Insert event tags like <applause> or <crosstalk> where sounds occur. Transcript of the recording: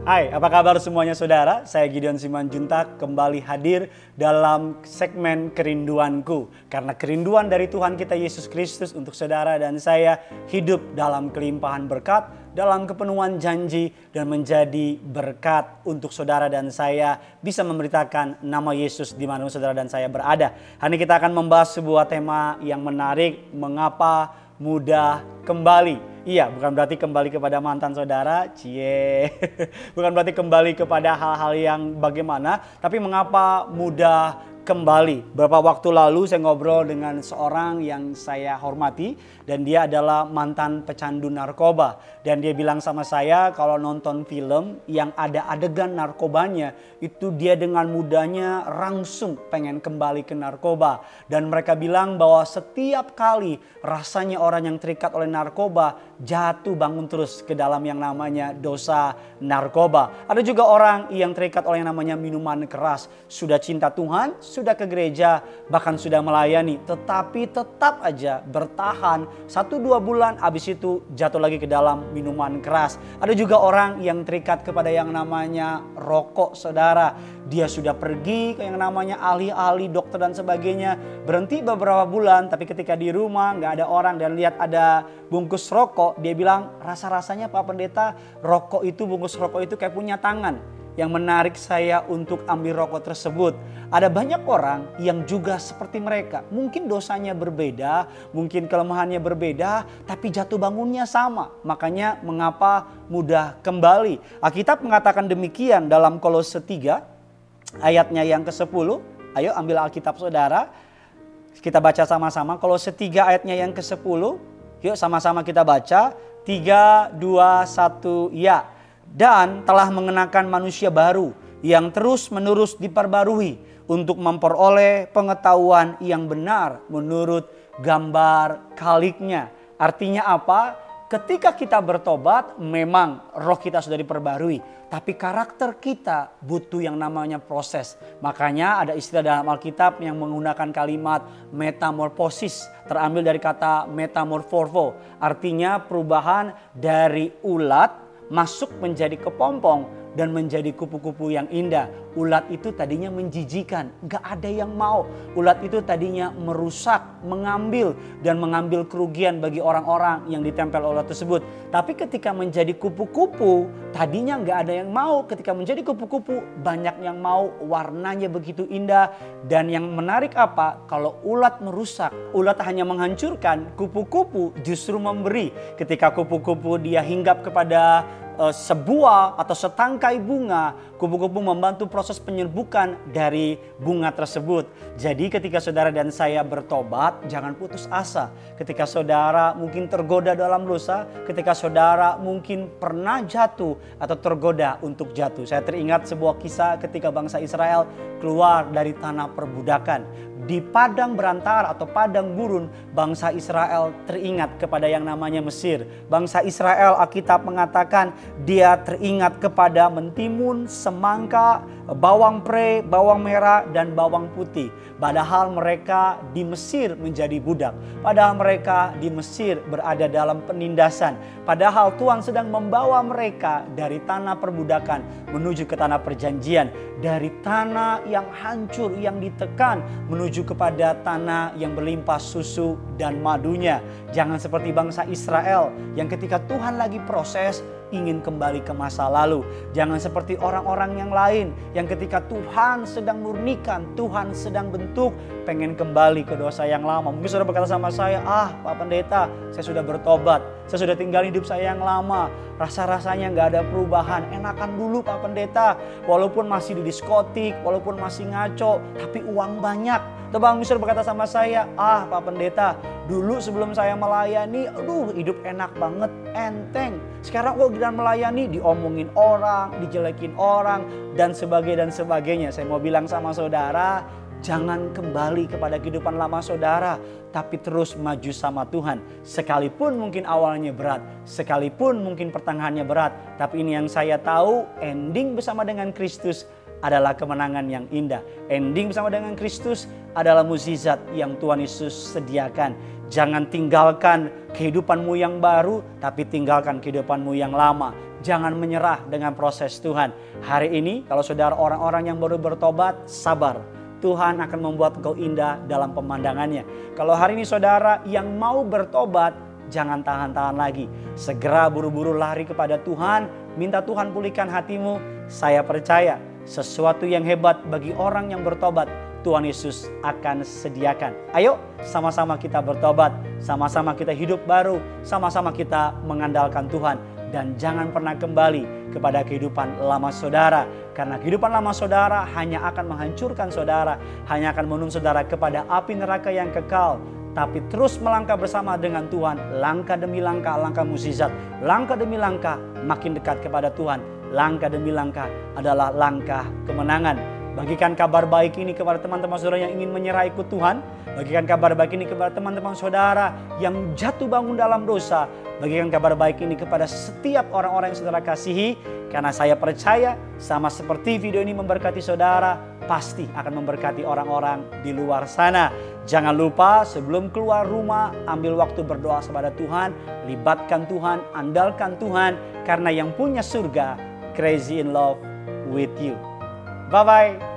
Hai, apa kabar semuanya saudara? Saya Gideon Simanjuntak kembali hadir dalam segmen kerinduanku. Karena kerinduan dari Tuhan kita Yesus Kristus untuk saudara dan saya hidup dalam kelimpahan berkat, dalam kepenuhan janji dan menjadi berkat untuk saudara dan saya bisa memberitakan nama Yesus di mana saudara dan saya berada. Hari ini kita akan membahas sebuah tema yang menarik, mengapa mudah kembali. Iya, bukan berarti kembali kepada mantan saudara, cie. <laughs> Bukan berarti kembali kepada hal-hal yang bagaimana, tapi mengapa mudah kembali. Beberapa waktu lalu saya ngobrol dengan seorang yang saya hormati dan dia adalah mantan pecandu narkoba dan dia bilang sama saya kalau nonton film yang ada adegan narkobanya itu dia dengan mudahnya langsung pengen kembali ke narkoba dan mereka bilang bahwa setiap kali rasanya orang yang terikat oleh narkoba jatuh bangun terus ke dalam yang namanya dosa narkoba. Ada juga orang yang terikat oleh yang namanya minuman keras, sudah cinta Tuhan, sudah ke gereja, bahkan sudah melayani, tetapi tetap aja bertahan satu dua bulan, habis itu jatuh lagi ke dalam minuman keras. Ada juga orang yang terikat kepada yang namanya rokok saudara. Dia sudah pergi ke yang namanya ahli-ahli dokter dan sebagainya. Berhenti beberapa bulan tapi ketika di rumah nggak ada orang dan lihat ada bungkus rokok. Dia bilang rasa-rasanya Pak Pendeta rokok itu bungkus rokok itu kayak punya tangan yang menarik saya untuk ambil rokok tersebut. Ada banyak orang yang juga seperti mereka. Mungkin dosanya berbeda, mungkin kelemahannya berbeda, tapi jatuh bangunnya sama. Makanya mengapa mudah kembali. Alkitab mengatakan demikian dalam Kolose 3 ayatnya yang ke-10. Ayo ambil Alkitab saudara. Kita baca sama-sama. Kolose 3 ayatnya yang ke-10. Yuk sama-sama kita baca. 3, 2, 1, ya dan telah mengenakan manusia baru yang terus menerus diperbarui untuk memperoleh pengetahuan yang benar menurut gambar kaliknya. Artinya apa? Ketika kita bertobat memang roh kita sudah diperbarui. Tapi karakter kita butuh yang namanya proses. Makanya ada istilah dalam Alkitab yang menggunakan kalimat metamorfosis. Terambil dari kata metamorforvo. Artinya perubahan dari ulat masuk menjadi kepompong dan menjadi kupu-kupu yang indah. Ulat itu tadinya menjijikan, gak ada yang mau. Ulat itu tadinya merusak, mengambil dan mengambil kerugian bagi orang-orang yang ditempel ulat tersebut. Tapi ketika menjadi kupu-kupu, tadinya gak ada yang mau. Ketika menjadi kupu-kupu, banyak yang mau. Warnanya begitu indah dan yang menarik apa? Kalau ulat merusak, ulat hanya menghancurkan, kupu-kupu justru memberi. Ketika kupu-kupu dia hinggap kepada uh, sebuah atau setangkai bunga, kupu-kupu membantu proses penyerbukan dari bunga tersebut. Jadi ketika saudara dan saya bertobat, jangan putus asa. Ketika saudara mungkin tergoda dalam dosa, ketika saudara mungkin pernah jatuh atau tergoda untuk jatuh. Saya teringat sebuah kisah ketika bangsa Israel keluar dari tanah perbudakan di padang berantara atau padang gurun bangsa Israel teringat kepada yang namanya Mesir. Bangsa Israel Alkitab mengatakan dia teringat kepada mentimun, semangka, bawang pre, bawang merah dan bawang putih. Padahal mereka di Mesir menjadi budak. Padahal mereka di Mesir berada dalam penindasan. Padahal Tuhan sedang membawa mereka dari tanah perbudakan menuju ke tanah perjanjian. Dari tanah yang hancur, yang ditekan menuju kepada tanah yang berlimpah susu dan madunya. Jangan seperti bangsa Israel yang ketika Tuhan lagi proses ingin kembali ke masa lalu. Jangan seperti orang-orang yang lain yang ketika Tuhan sedang murnikan, Tuhan sedang bentuk, pengen kembali ke dosa yang lama. Mungkin sudah berkata sama saya, ah Pak Pendeta, saya sudah bertobat, saya sudah tinggal hidup saya yang lama. Rasa-rasanya nggak ada perubahan, enakan dulu Pak Pendeta. Walaupun masih di diskotik, walaupun masih ngaco, tapi uang banyak Tuh Bang Misur berkata sama saya, ah Pak Pendeta, dulu sebelum saya melayani, aduh hidup enak banget, enteng. Sekarang kok kita melayani, diomongin orang, dijelekin orang, dan sebagainya dan sebagainya. Saya mau bilang sama saudara, jangan kembali kepada kehidupan lama saudara, tapi terus maju sama Tuhan. Sekalipun mungkin awalnya berat, sekalipun mungkin pertengahannya berat, tapi ini yang saya tahu, ending bersama dengan Kristus adalah kemenangan yang indah. Ending bersama dengan Kristus adalah mukjizat yang Tuhan Yesus sediakan. Jangan tinggalkan kehidupanmu yang baru, tapi tinggalkan kehidupanmu yang lama. Jangan menyerah dengan proses Tuhan. Hari ini, kalau saudara orang-orang yang baru bertobat, sabar. Tuhan akan membuat kau indah dalam pemandangannya. Kalau hari ini saudara yang mau bertobat, jangan tahan-tahan lagi. Segera buru-buru lari kepada Tuhan, minta Tuhan pulihkan hatimu. Saya percaya sesuatu yang hebat bagi orang yang bertobat Tuhan Yesus akan sediakan. Ayo sama-sama kita bertobat, sama-sama kita hidup baru, sama-sama kita mengandalkan Tuhan. Dan jangan pernah kembali kepada kehidupan lama saudara. Karena kehidupan lama saudara hanya akan menghancurkan saudara. Hanya akan menuntun saudara kepada api neraka yang kekal. Tapi terus melangkah bersama dengan Tuhan. Langkah demi langkah, langkah musizat. Langkah demi langkah makin dekat kepada Tuhan. Langkah demi langkah adalah langkah kemenangan Bagikan kabar baik ini kepada teman-teman saudara yang ingin menyerah ikut Tuhan. Bagikan kabar baik ini kepada teman-teman saudara yang jatuh bangun dalam dosa. Bagikan kabar baik ini kepada setiap orang-orang yang saudara kasihi. Karena saya percaya sama seperti video ini memberkati saudara, pasti akan memberkati orang-orang di luar sana. Jangan lupa sebelum keluar rumah, ambil waktu berdoa kepada Tuhan, libatkan Tuhan, andalkan Tuhan. Karena yang punya surga, crazy in love with you. Bye bye.